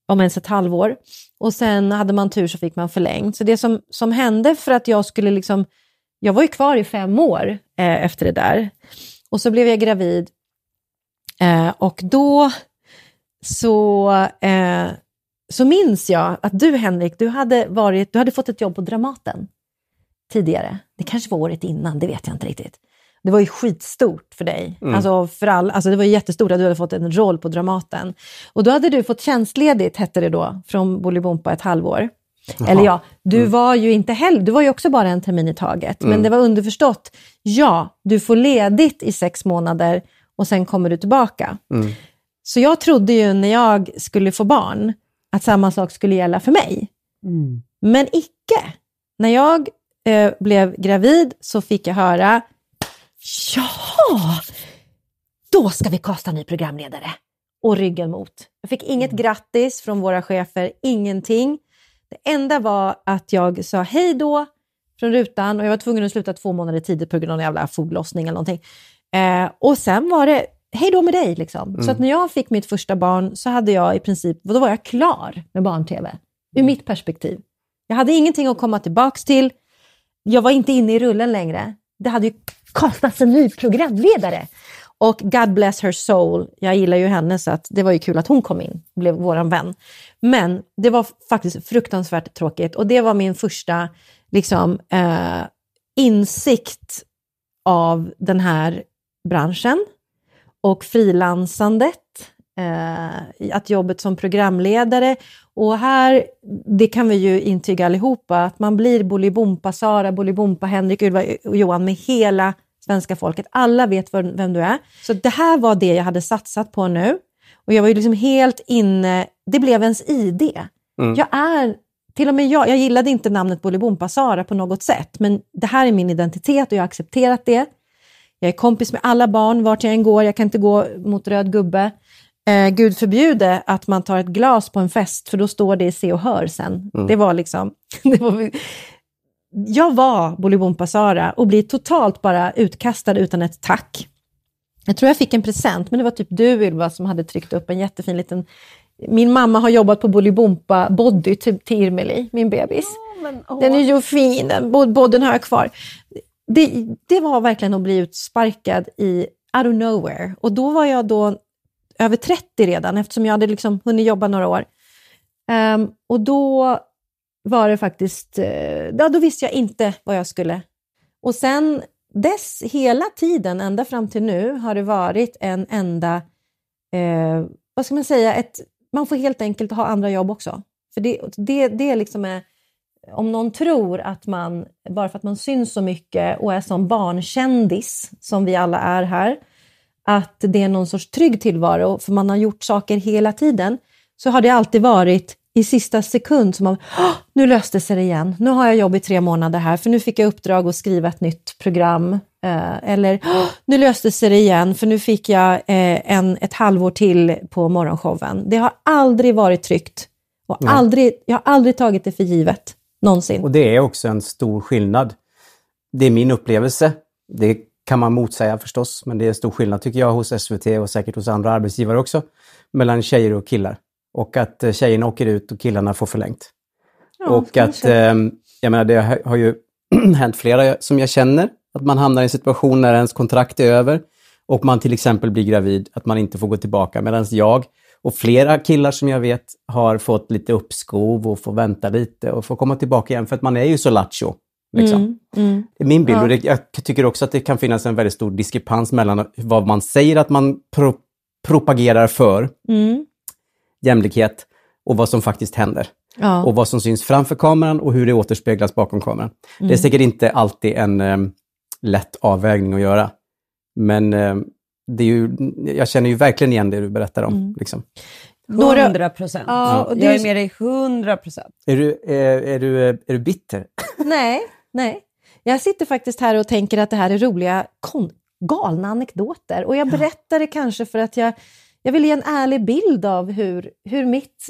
om ens ett halvår. Och sen hade man tur så fick man förlängt. Så det som, som hände för att jag skulle liksom, jag var ju kvar i fem år eh, efter det där. Och så blev jag gravid. Eh, och då så, eh, så minns jag att du Henrik, du hade, varit, du hade fått ett jobb på Dramaten tidigare. Det kanske var året innan, det vet jag inte riktigt. Det var ju skitstort för dig. Alltså för all, alltså det var ju jättestort att du hade fått en roll på Dramaten. Och då hade du fått tjänstledigt, hette det då, från Bolibompa ett halvår. Eller ja, du var ju inte heller, du var ju också bara en termin i taget. Men det var underförstått, ja, du får ledigt i sex månader och sen kommer du tillbaka. Så jag trodde ju när jag skulle få barn att samma sak skulle gälla för mig. Men icke. När jag eh, blev gravid så fick jag höra, jaha, då ska vi kasta ny programledare. Och ryggen mot. Jag fick inget grattis från våra chefer, ingenting. Det enda var att jag sa hej då från rutan och jag var tvungen att sluta två månader tidigt på grund av en jävla foglossning eller någonting. Eh, och sen var det hej då med dig. Liksom. Så att när jag fick mitt första barn så hade jag i princip, då var jag klar med barn-tv. Ur mitt perspektiv. Jag hade ingenting att komma tillbaks till. Jag var inte inne i rullen längre. Det hade ju kastats en ny programledare. Och God bless her soul, jag gillar ju henne så att det var ju kul att hon kom in och blev våran vän. Men det var faktiskt fruktansvärt tråkigt och det var min första liksom, eh, insikt av den här branschen och frilansandet. Eh, att jobbet som programledare. Och här, det kan vi ju intyga allihopa, att man blir Bolibompa Sara, Bolibompa Henrik, Ylva och Johan med hela svenska folket. Alla vet vem, vem du är. Så det här var det jag hade satsat på nu. Och jag var ju liksom helt inne, det blev ens ID. Jag är, till och med jag, jag gillade inte namnet Bolibompa Sara på något sätt, men det här är min identitet och jag har accepterat det. Jag är kompis med alla barn vart jag än går, jag kan inte gå mot röd gubbe. Eh, Gud förbjude att man tar ett glas på en fest, för då står det i Se och Hör sen. Det var liksom... Det var, jag var Bolibompa Sara och blir totalt bara utkastad utan ett tack. Jag tror jag fick en present, men det var typ du Ylva som hade tryckt upp en jättefin liten... Min mamma har jobbat på Bolibompa Body till, till Irmeli, min bebis. Den är ju fin, den bod- bodden har jag kvar. Det, det var verkligen att bli utsparkad i out of nowhere. Och då var jag då över 30 redan, eftersom jag hade liksom hunnit jobba några år. Um, och då var det faktiskt, eh, ja, då visste jag inte vad jag skulle. Och sen dess, hela tiden, ända fram till nu, har det varit en enda, eh, vad ska man säga, ett, man får helt enkelt ha andra jobb också. För det, det, det liksom är, om någon tror att man, bara för att man syns så mycket och är som barnkändis, som vi alla är här, att det är någon sorts trygg tillvaro, för man har gjort saker hela tiden, så har det alltid varit i sista sekund som man, "Åh, nu löste sig det igen, nu har jag jobb i tre månader här, för nu fick jag uppdrag att skriva ett nytt program. Eh, eller, "Åh, nu löste sig det igen, för nu fick jag eh, en, ett halvår till på morgonshowen. Det har aldrig varit tryggt. Och aldrig, jag har aldrig tagit det för givet, någonsin. Och det är också en stor skillnad. Det är min upplevelse. Det kan man motsäga förstås, men det är stor skillnad tycker jag hos SVT och säkert hos andra arbetsgivare också, mellan tjejer och killar. Och att eh, tjejerna åker ut och killarna får förlängt. Ja, och att, eh, jag menar det har- har ju hänt flera som jag känner, att man hamnar i en situation när ens kontrakt är över och man till exempel blir gravid, att man inte får gå tillbaka. Medan jag och flera killar som jag vet har fått lite uppskov och får vänta lite och får komma tillbaka igen för att man är ju så lattjo. Liksom. Mm, mm. Det är min bild. Ja. Och det, jag tycker också att det kan finnas en väldigt stor diskrepans mellan vad man säger att man pro propagerar för, Mm. jämlikhet, och vad som faktiskt händer. Ja. Och vad som syns framför kameran och hur det återspeglas bakom kameran. Det är Mm. säkert inte alltid en eh, lätt avvägning att göra. Men eh, det är ju, jag känner ju verkligen igen det du berättar om. Mm. Liksom. Några- Hundra procent. Ja, och det Jag är- med dig hundra procent. Är, du, är, är, du, är du bitter? Nej, nej. Jag sitter faktiskt här och tänker att det här är roliga, galna anekdoter. Och jag berättar det kanske för att jag, jag vill ge en ärlig bild av hur, hur mitt,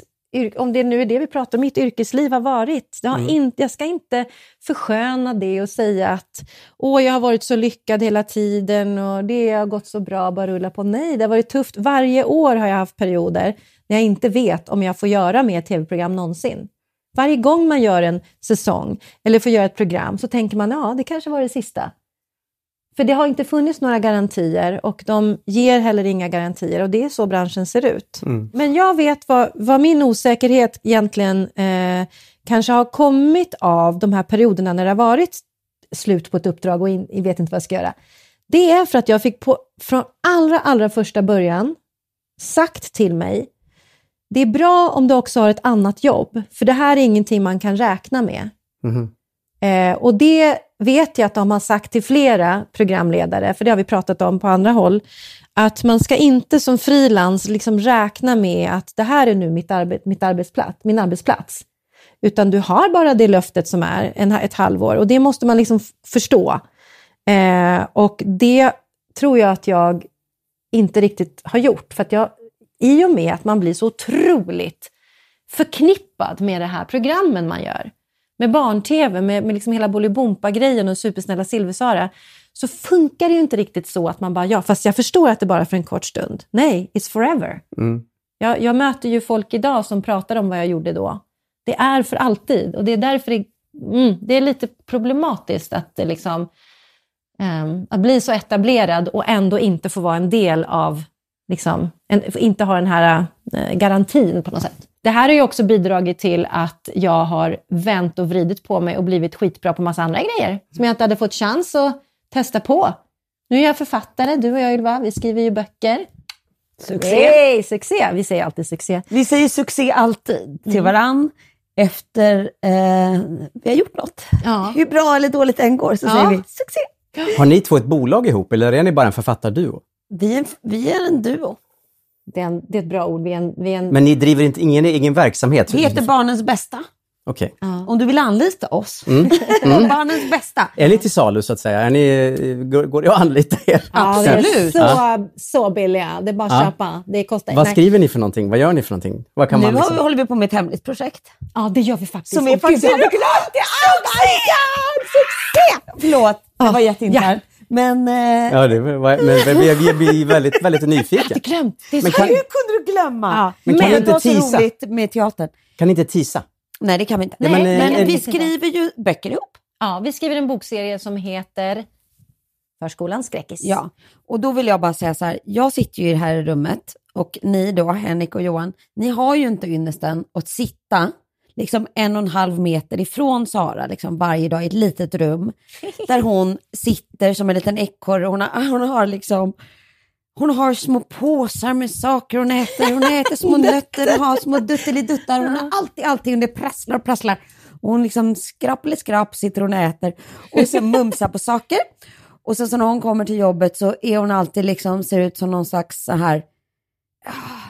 om det nu är det vi pratar om, mitt yrkesliv har varit. Jag, har Mm. inte, jag ska inte försköna det och säga att åh, jag har varit så lyckad hela tiden och det har gått så bra, bara rulla på. Nej, det har varit tufft. Varje år har jag haft perioder när jag inte vet om jag får göra mer tv-program någonsin. Varje gång man gör en säsong eller får göra ett program så tänker man ja, det kanske var det sista. För det har inte funnits några garantier och de ger heller inga garantier och det är så branschen ser ut. Mm. Men jag vet vad, vad min osäkerhet egentligen eh, kanske har kommit av de här perioderna när det har varit slut på ett uppdrag och in, vet inte vad jag ska göra. Det är för att jag fick på, från allra, allra första början sagt till mig det är bra om du också har ett annat jobb, för det här är ingenting man kan räkna med. Mhm. Eh, och det vet jag att de har sagt till flera programledare, för det har vi pratat om på andra håll, att man ska inte som frilans liksom räkna med att det här är nu mitt, arbe mitt arbetsplats, min arbetsplats. Utan du har bara det löftet som är en, ett halvår och det måste man liksom förstå. Eh, och det tror jag att jag inte riktigt har gjort. För att jag, I och med att man blir så otroligt förknippad med det här programmen man gör, med barn-tv, med, med liksom hela Bolibompa-grejen och Supersnälla Silversara, så funkar det ju inte riktigt så att man bara, ja, fast jag förstår att det bara är för en kort stund. Nej, it's forever. Mm. Jag, jag möter ju folk idag som pratar om vad jag gjorde då. Det är för alltid och det är därför det, mm, det är lite problematiskt att, det liksom, ehm, att bli så etablerad och ändå inte få vara en del av, liksom, en, inte ha den här eh, garantin på något sätt. Det här har ju också bidragit till att jag har vänt och vridit på mig och blivit skitbra på massa andra grejer som jag inte hade fått chans att testa på. Nu är jag författare, du och jag Ylva, vi skriver ju böcker. Succé. Hey, succé! Vi säger alltid succé. Vi säger succé alltid till Mm. varann efter eh, vi har gjort något. Ja. Hur bra eller dåligt det än går så Ja. säger vi succé. Har ni två ett bolag ihop eller är ni bara en författarduo? Vi är, en- vi är en duo. Det är, en, det är ett bra ord. Vi är en, vi är en, Men ni driver inte ingen egen verksamhet? Vi heter Barnens bästa. Okej. ja. Om du vill anlita oss. Mm. Barnens bästa. Är ni till salu så att säga? Är ni, går, det att anlita er? Ja, Absolut. Så, så billiga. Det är bara att Ja. köpa. Det kostar Vad nej. skriver ni för någonting? Vad gör ni för någonting? Vad kan Nu man liksom... vi, håller vi på med ett hemligt projekt. Ja, det gör vi faktiskt. Som är faktiskt... Gud, jag hade glömt det! Succé! Förlåt, det var jätteinternt. Men eh, Ja, det var, men vi, vi blir väldigt, väldigt nyfikna. inte glömt. Det är Men så kan- hur kunde du glömma? Ja, Men kan det du inte var så roligt med teatern. Kan ni inte tisa? Nej, det kan vi inte. Nej, men men, eh, vi skriver ju böcker ihop. Ja, vi skriver en bokserie som heter Förskolans skräckis. Ja, och då vill jag bara säga så här, jag sitter ju i det här rummet och ni då, Henrik och Johan, ni har ju inte ynnesten att sitta liksom en och en halv meter ifrån Sara liksom varje dag i ett litet rum där hon sitter som en liten ekorre. Hon har, hon har liksom hon har små påsar med saker hon äter, hon äter små nötter, hon har små dutteliduttar, hon har alltid allting, det prasslar och prasslar. Och hon liksom skrapp eller skrapp sitter hon och äter och sen mumsar på saker. Och sen så när hon kommer till jobbet så är hon alltid liksom, ser ut som någon slags så här, ah,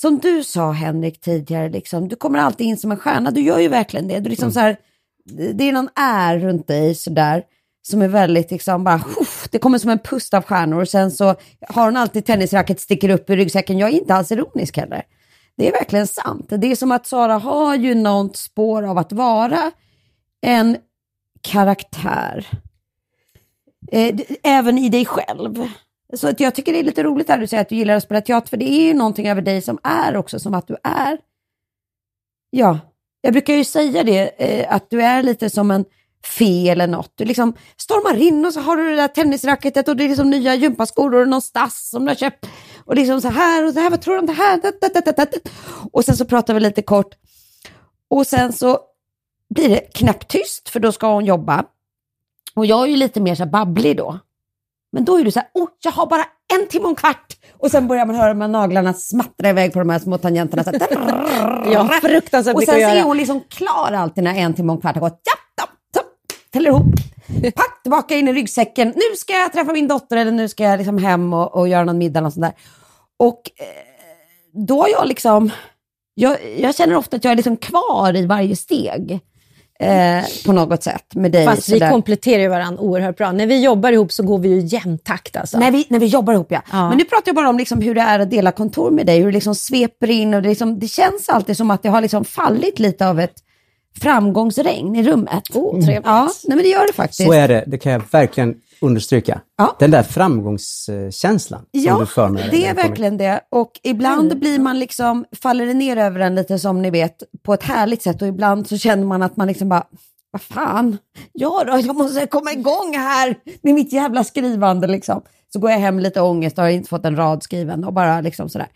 som du sa Henrik tidigare, liksom, du kommer alltid in som en stjärna, du gör ju verkligen det. Du liksom så här, det är någon är runt dig sådär som är väldigt liksom bara, uff, det kommer som en pust av stjärnor och sen så har hon alltid tennisracket sticker upp i ryggsäcken. Jag är inte alls ironisk heller. Det är verkligen sant. Det är som att Sara har ju något spår av att vara en karaktär. Eh, även i dig själv. Så att jag tycker det är lite roligt att du säger att du gillar att spela teater, för det är ju någonting över dig som är också som att du är, ja, jag brukar ju säga det, eh, att du är lite som en fe eller något. Du liksom stormar in och så har du det där tennisracketet och det är liksom nya gympaskor och någon stass som du har köpt. Och liksom så här och så här, vad tror du om det här? Och sen så pratar vi lite kort. Och sen så blir det knäpptyst för då ska hon jobba. Och jag är ju lite mer så babblig då. Men då är du så här, oh, jag har bara en timme och en kvart. Och sen börjar man höra de här naglarna smattra iväg på de här små tangenterna. Så här, Ja, fruktansvärt och sen så är hon liksom klar alltid när en timme och en kvart har gått. Ja, så, täller ihop. Pack tillbaka in i ryggsäcken. Nu ska jag träffa min dotter eller nu ska jag liksom hem och, och göra någon middag och sånt där. Och eh, då har jag liksom, jag, jag känner ofta att jag är liksom kvar i varje steg. Eh, på något sätt med dig. Fast vi kompletterar ju varandra oerhört bra. När vi jobbar ihop så går vi ju i jämn takt alltså. När vi, när vi jobbar ihop ja. Ja. Men nu pratar jag bara om liksom hur det är att dela kontor med dig, hur det liksom sveper in och det, liksom, det känns alltid som att det har liksom fallit lite av ett framgångsregn i rummet. Oh, trevligt. Ja, nej, men det gör det faktiskt. Så är det, det kan jag verkligen understryka. Ja. Den där framgångskänslan som Ja, du för med dig det är verkligen det. Och ibland blir man liksom, faller det ner över en lite som ni vet, på ett härligt sätt och ibland så känner man att man liksom bara, vad fan, ja då, jag måste komma igång här med mitt jävla skrivande liksom. Så går jag hem lite ångest och har inte fått en rad skriven och bara liksom sådär.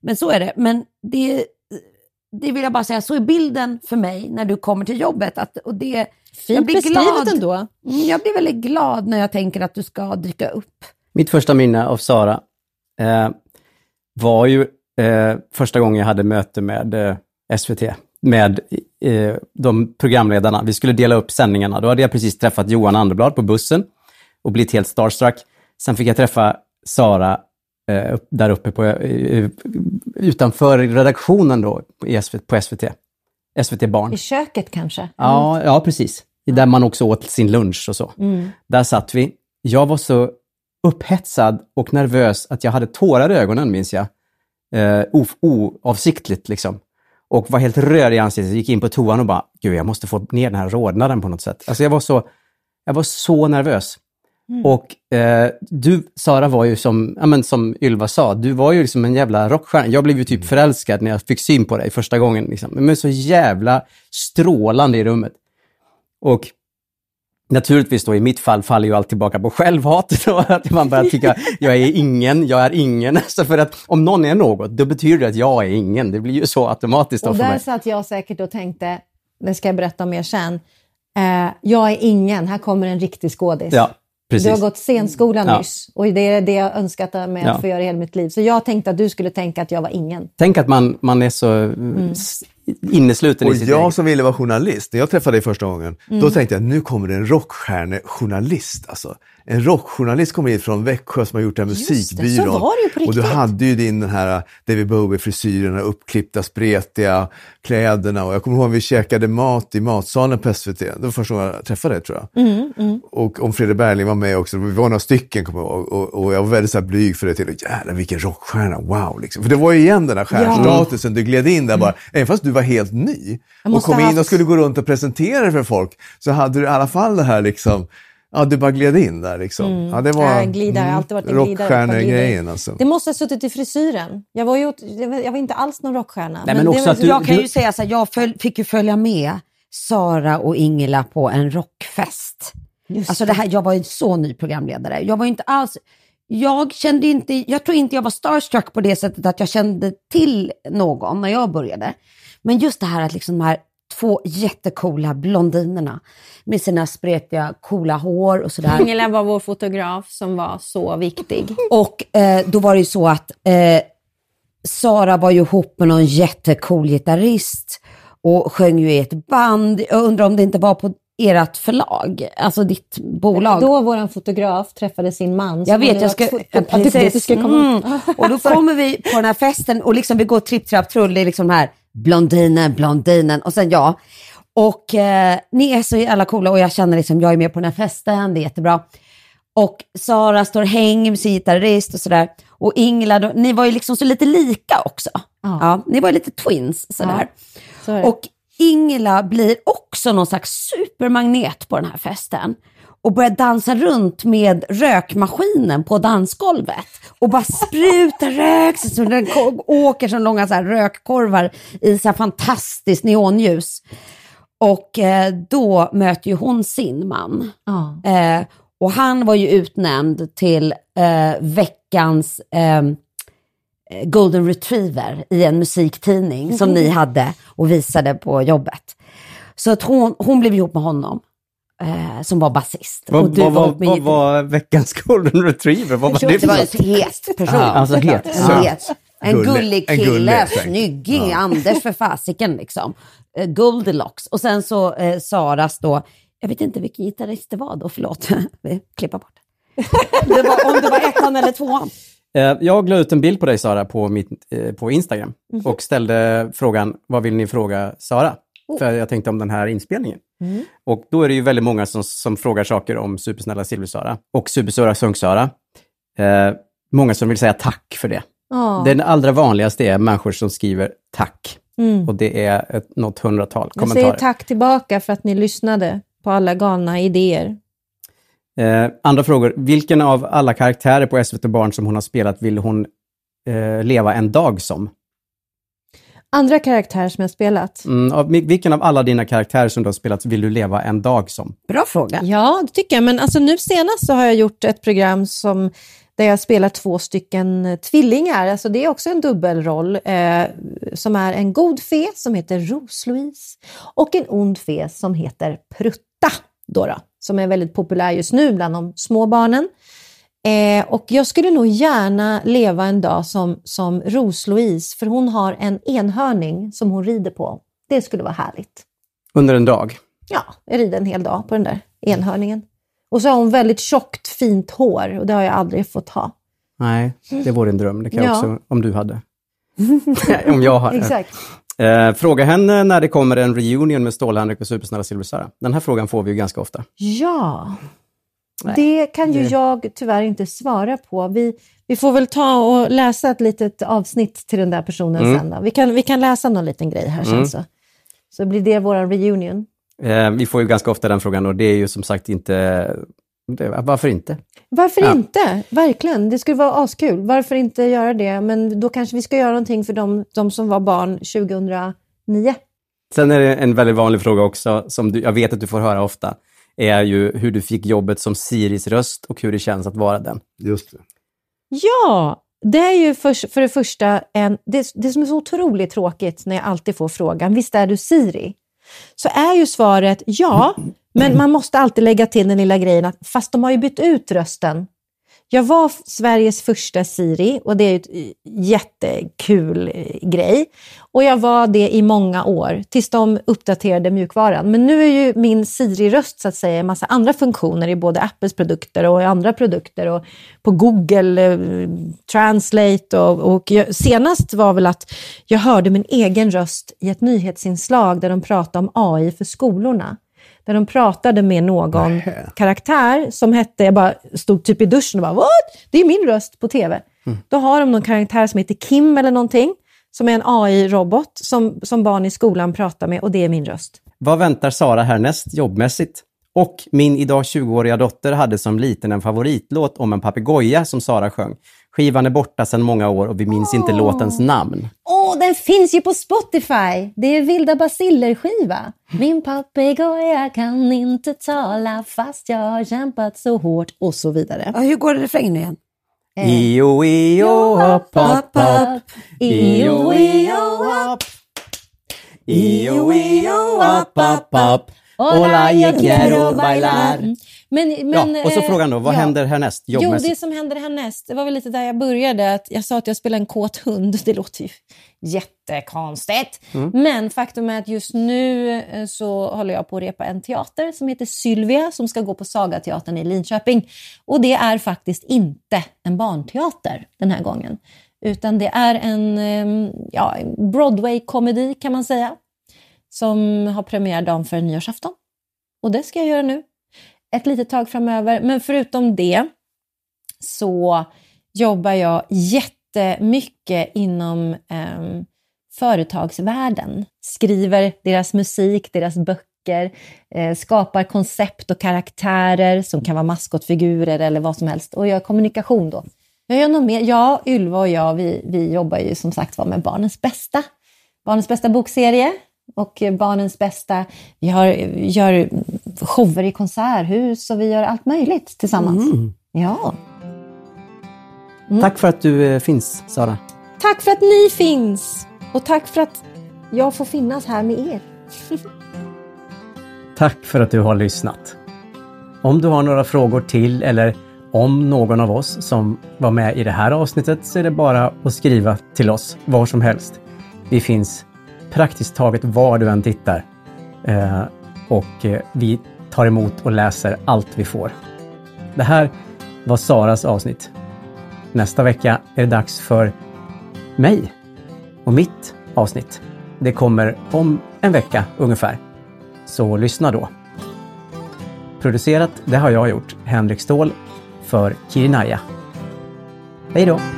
Men så är det. Men det, det vill jag bara säga, så är bilden för mig när du kommer till jobbet. Att, och det, Fint blir beskrivet glad. ändå. Mm, Jag blir väldigt glad när jag tänker att du ska dyka upp. Mitt första minne av Sara eh, var ju eh, första gången jag hade möte med eh, SVT, med eh, de programledarna. Vi skulle dela upp sändningarna. Då hade jag precis träffat Johan Anderblad på bussen och blivit helt starstruck. Sen fick jag träffa Sara eh, där uppe på, eh, utanför redaktionen då i SVT, på SVT. SVT Barn. I köket kanske? Ja, ja, precis. Där man också åt sin lunch och så. Mm. Där satt vi. Jag var så upphetsad och nervös att jag hade tårar i ögonen, minns jag. Eh, oavsiktligt liksom. Och var helt röd i ansiktet. Gick in på toan och bara, gud, jag måste få ner den här rodnaden på något sätt. Alltså jag var så, jag var så nervös. Och eh, du, Sara, var ju som, ja, men som Ylva sa, du var ju liksom en jävla rockstjärna. Jag blev ju typ förälskad när jag fick syn på dig första gången. Liksom. Men så jävla strålande i rummet. Och naturligtvis då i mitt fall faller ju allt tillbaka på självhat. Då, att man börjar tycka, jag är ingen, jag är ingen. Så för att om någon är något, då betyder det att jag är ingen. Det blir ju så automatiskt Och där satt jag säkert och tänkte, det ska jag berätta om er sen, eh, jag är ingen, här kommer en riktig skådis. Ja, precis. Du har gått scenskolan Ja. nyss och det är det jag önskat mig Ja. att få göra i hela mitt liv. Så jag tänkte att du skulle tänka att jag var ingen. Tänk att man, man är så mm. Innesluten Och i sitt jag eget. som ville vara journalist, när jag träffade dig första gången, Mm. då tänkte jag nu kommer det en rockstjärnejournalist. Alltså, en rockjournalist kommer hit från Växjö som har gjort den här Just det, musikbyrån. så var det ju på och du riktigt. hade ju din den här David Bowie-frisyren, uppklippta, spretiga kläderna. Och jag kommer ihåg att vi käkade mat i matsalen på SVT. Det var första gången jag träffade dig tror jag. Mm, Och om Fredrik Bergling var med också, vi var några stycken kommer jag ihåg. Och, och jag var väldigt så här blyg för det till. Jävlar vilken rockstjärna, wow! Liksom. För det var ju igen den här stjärnstatusen, du gled in där bara, även fast du var helt ny. Och kom in och skulle gå runt och presentera det för folk, så hade du i alla fall det här liksom, ja du bara gled in där liksom. Ja, det var Jag glidare, har alltid varit en glidare. rockstjärnegrejen alltså. Det måste ha suttit i frisyren. Jag var, ju, jag var inte alls någon rockstjärna. Nej, men också var- att du- Jag kan ju säga så här, jag föl- fick ju följa med Sara och Ingela på en rockfest. Just Alltså det här, jag var ju så ny programledare. Jag var ju inte alls, jag kände inte, jag tror inte jag var starstruck på det sättet att jag kände till någon när jag började. Men just det här att liksom de här två jättekola blondinerna med sina spretiga coola hår och sådär. Ingela var vår fotograf som var så viktig. Och eh, då var det ju så att eh, Sara var ju ihop med någon jättecool gitarrist och sjöng ju i ett band. Jag undrar om det inte var på ert förlag, alltså ditt bolag. Då vår fotograf träffade sin man. jag vet, jag ska... Ja, att precis. ska komma- Mm. Och då kommer vi på den här festen och liksom vi går tripp, trapp, trull, det är liksom här blondinen, blondinen och sen jag. Och eh, ni är så jävla coola och jag känner liksom, jag är med på den här festen, det är jättebra. Och Sara står sin gitarrist och sådär. Och Ingela, då, ni var ju liksom så lite lika också. Ja. Ja, ni var lite twins sådär. Så är det. Och Ingela blir också någon slags supermagnet på den här festen och börjar dansa runt med rökmaskinen på dansgolvet och bara sprutar rök så den åker som långa så här rökkorvar i så här fantastiskt neonljus. Och eh, då möter ju hon sin man. ja. Eh, och han var ju utnämnd till eh, veckans eh, Golden Retriever i en musiktidning som ni hade och visade på jobbet. Så att hon, hon blev ihop med honom, eh, som var basist. Vad, och du vad, var med vad var veckans golden retriever? Vad var det det var en het person. Ja, alltså het. En, het. en Gullig. gullig En kille, gullig, snygging, Anders för fasiken liksom. Eh, Goldilocks. Och sen så eh, Saras då, jag vet inte vilken gitarrist det var då, förlåt. Vi klipper bort det. det var, om det var ettan eller tvåan. Eh, Jag la ut en bild på dig Sara på, mitt, eh, på Instagram Mhm. och ställde frågan, vad vill ni fråga Sara? Oh. För jag tänkte om den här inspelningen. Mm. Och då är det ju väldigt många som, som frågar saker om Supersnälla Silver-Sara och Supersura Sunk-Sara. Eh, många som vill säga tack för det. Ja. Den allra vanligaste är människor som skriver tack. Mm. Och det är ett, något hundratal Jag säger kommentarer. tack tillbaka för att ni lyssnade på alla galna idéer. Eh, andra frågor. Vilken av alla karaktärer på SVT Barn som hon har spelat vill hon eh, leva en dag som? Andra karaktärer som jag spelat? Mm, av, vilken av alla dina karaktärer som du har spelat vill du leva en dag som? Bra fråga. Ja, det tycker jag. Men alltså nu senast så har jag gjort ett program som, där jag spelar två stycken eh, tvillingar. Alltså det är också en dubbelroll eh, som är en god fe som heter Ros-Louise och en ond fe som heter Prutta. Då då, som är väldigt populär just nu bland de små barnen. Eh, och jag skulle nog gärna leva en dag som, som Ros-Louise för hon har en enhörning som hon rider på. Det skulle vara härligt. Under en dag? Ja, jag rider en hel dag på den där enhörningen. Och så har hon väldigt tjockt fint hår och det har jag aldrig fått ha. Nej, det vore en dröm. Det kan jag Ja. också, om du hade. om jag hade. Exakt. Eh, fråga henne när det kommer en reunion med Stål-Henrik och Supersnälla Silver-Sara. Den här frågan får vi ju ganska ofta. Ja, Nej, det kan ju det- jag tyvärr inte svara på. Vi, vi får väl ta och läsa ett litet avsnitt till den där personen Mm. sen. Då. Vi, kan, vi kan läsa någon liten grej här sen så. Så blir det vår reunion. Eh, vi får ju ganska ofta den frågan och det är ju som sagt inte... Det, varför inte? Varför Ja. inte? Verkligen, det skulle vara askul. Varför inte göra det? Men då kanske vi ska göra någonting för de, de som var barn 2009. Sen är det en väldigt vanlig fråga också, som du, jag vet att du får höra ofta, är ju hur du fick jobbet som Siris röst och hur det känns att vara den. Just det. Ja, det är ju för, för det första en, det, det som är så otroligt tråkigt när jag alltid får frågan, visst är du Siri? Så är ju svaret ja, men man måste alltid lägga till den lilla grejen att fast de har ju bytt ut rösten. Jag var Sveriges första Siri och det är ju eh, jättekul eh, grej. Och jag var det i många år tills de uppdaterade mjukvaran. Men nu är ju min Siri-röst så att säga en massa andra funktioner i både Apples produkter och i andra produkter och på Google eh, Translate och, och jag, senast var väl att jag hörde min egen röst i ett nyhetsinslag där de pratade om AI för skolorna. Där de pratade med någon karaktär som hette, jag bara stod typ i duschen och bara what? Det är min röst på TV. Då har de någon karaktär som heter Kim eller någonting, som är en AI-robot som, som barn i skolan pratar med och det är min röst. Vad väntar Sara härnäst jobbmässigt? Och min idag 20-åriga dotter hade som liten en favoritlåt om en papegoja som Sara sjöng. Skivan är borta sedan många år och vi minns inte låtens namn. Åh, den finns ju på Spotify! Det är Vilda Basiller-skiva. Min papegoja kan inte tala fast jag har kämpat så hårt och så vidare. Ja, hur går det refrängen nu igen? Io, io, hopp, hopp, hopp. Io, io, hopp. Io, io, hopp, hopp, hopp. Hola, jag quiero bailar. Men, men, Ja, och så eh, frågan då, vad ja. händer härnäst Jo, det som händer härnäst, det var väl lite där jag började. Att jag sa att jag spelar en kåt hund. Det låter ju jättekonstigt. Mm. Men faktum är att just nu eh, så håller jag på att repa en teater som heter Sylvia som ska gå på Sagateatern i Linköping. Och det är faktiskt inte en barnteater den här gången. Utan det är en eh, ja, Broadway-komedi kan man säga. Som har premiär dagen före nyårsafton. Och det ska jag göra nu ett litet tag framöver. Men förutom det så jobbar jag jättemycket inom eh, företagsvärlden. Skriver deras musik, deras böcker, eh, skapar koncept och karaktärer som kan vara maskotfigurer eller vad som helst och gör kommunikation då. Jag gör något mer. Ja, Ylva och jag, vi, vi jobbar ju som sagt var med Barnens bästa. Barnens bästa bokserie och Barnens bästa. Vi har, gör shower i konserthus och vi gör allt möjligt tillsammans. Mm. Ja. Tack för att du eh, finns, Sara. Tack för att ni finns! Och tack för att jag får finnas här med er. Tack för att du har lyssnat. Om du har några frågor till eller om någon av oss som var med i det här avsnittet så är det bara att skriva till oss var som helst. Vi finns praktiskt taget var du än tittar. Och eh, vi tar emot och läser allt vi får. Det här var Saras avsnitt. Nästa vecka är det dags för mig och mitt avsnitt. Det kommer om en vecka ungefär. Så lyssna då. Producerat, det har jag gjort, Henrik Ståhl för Kirinaya. Hej då!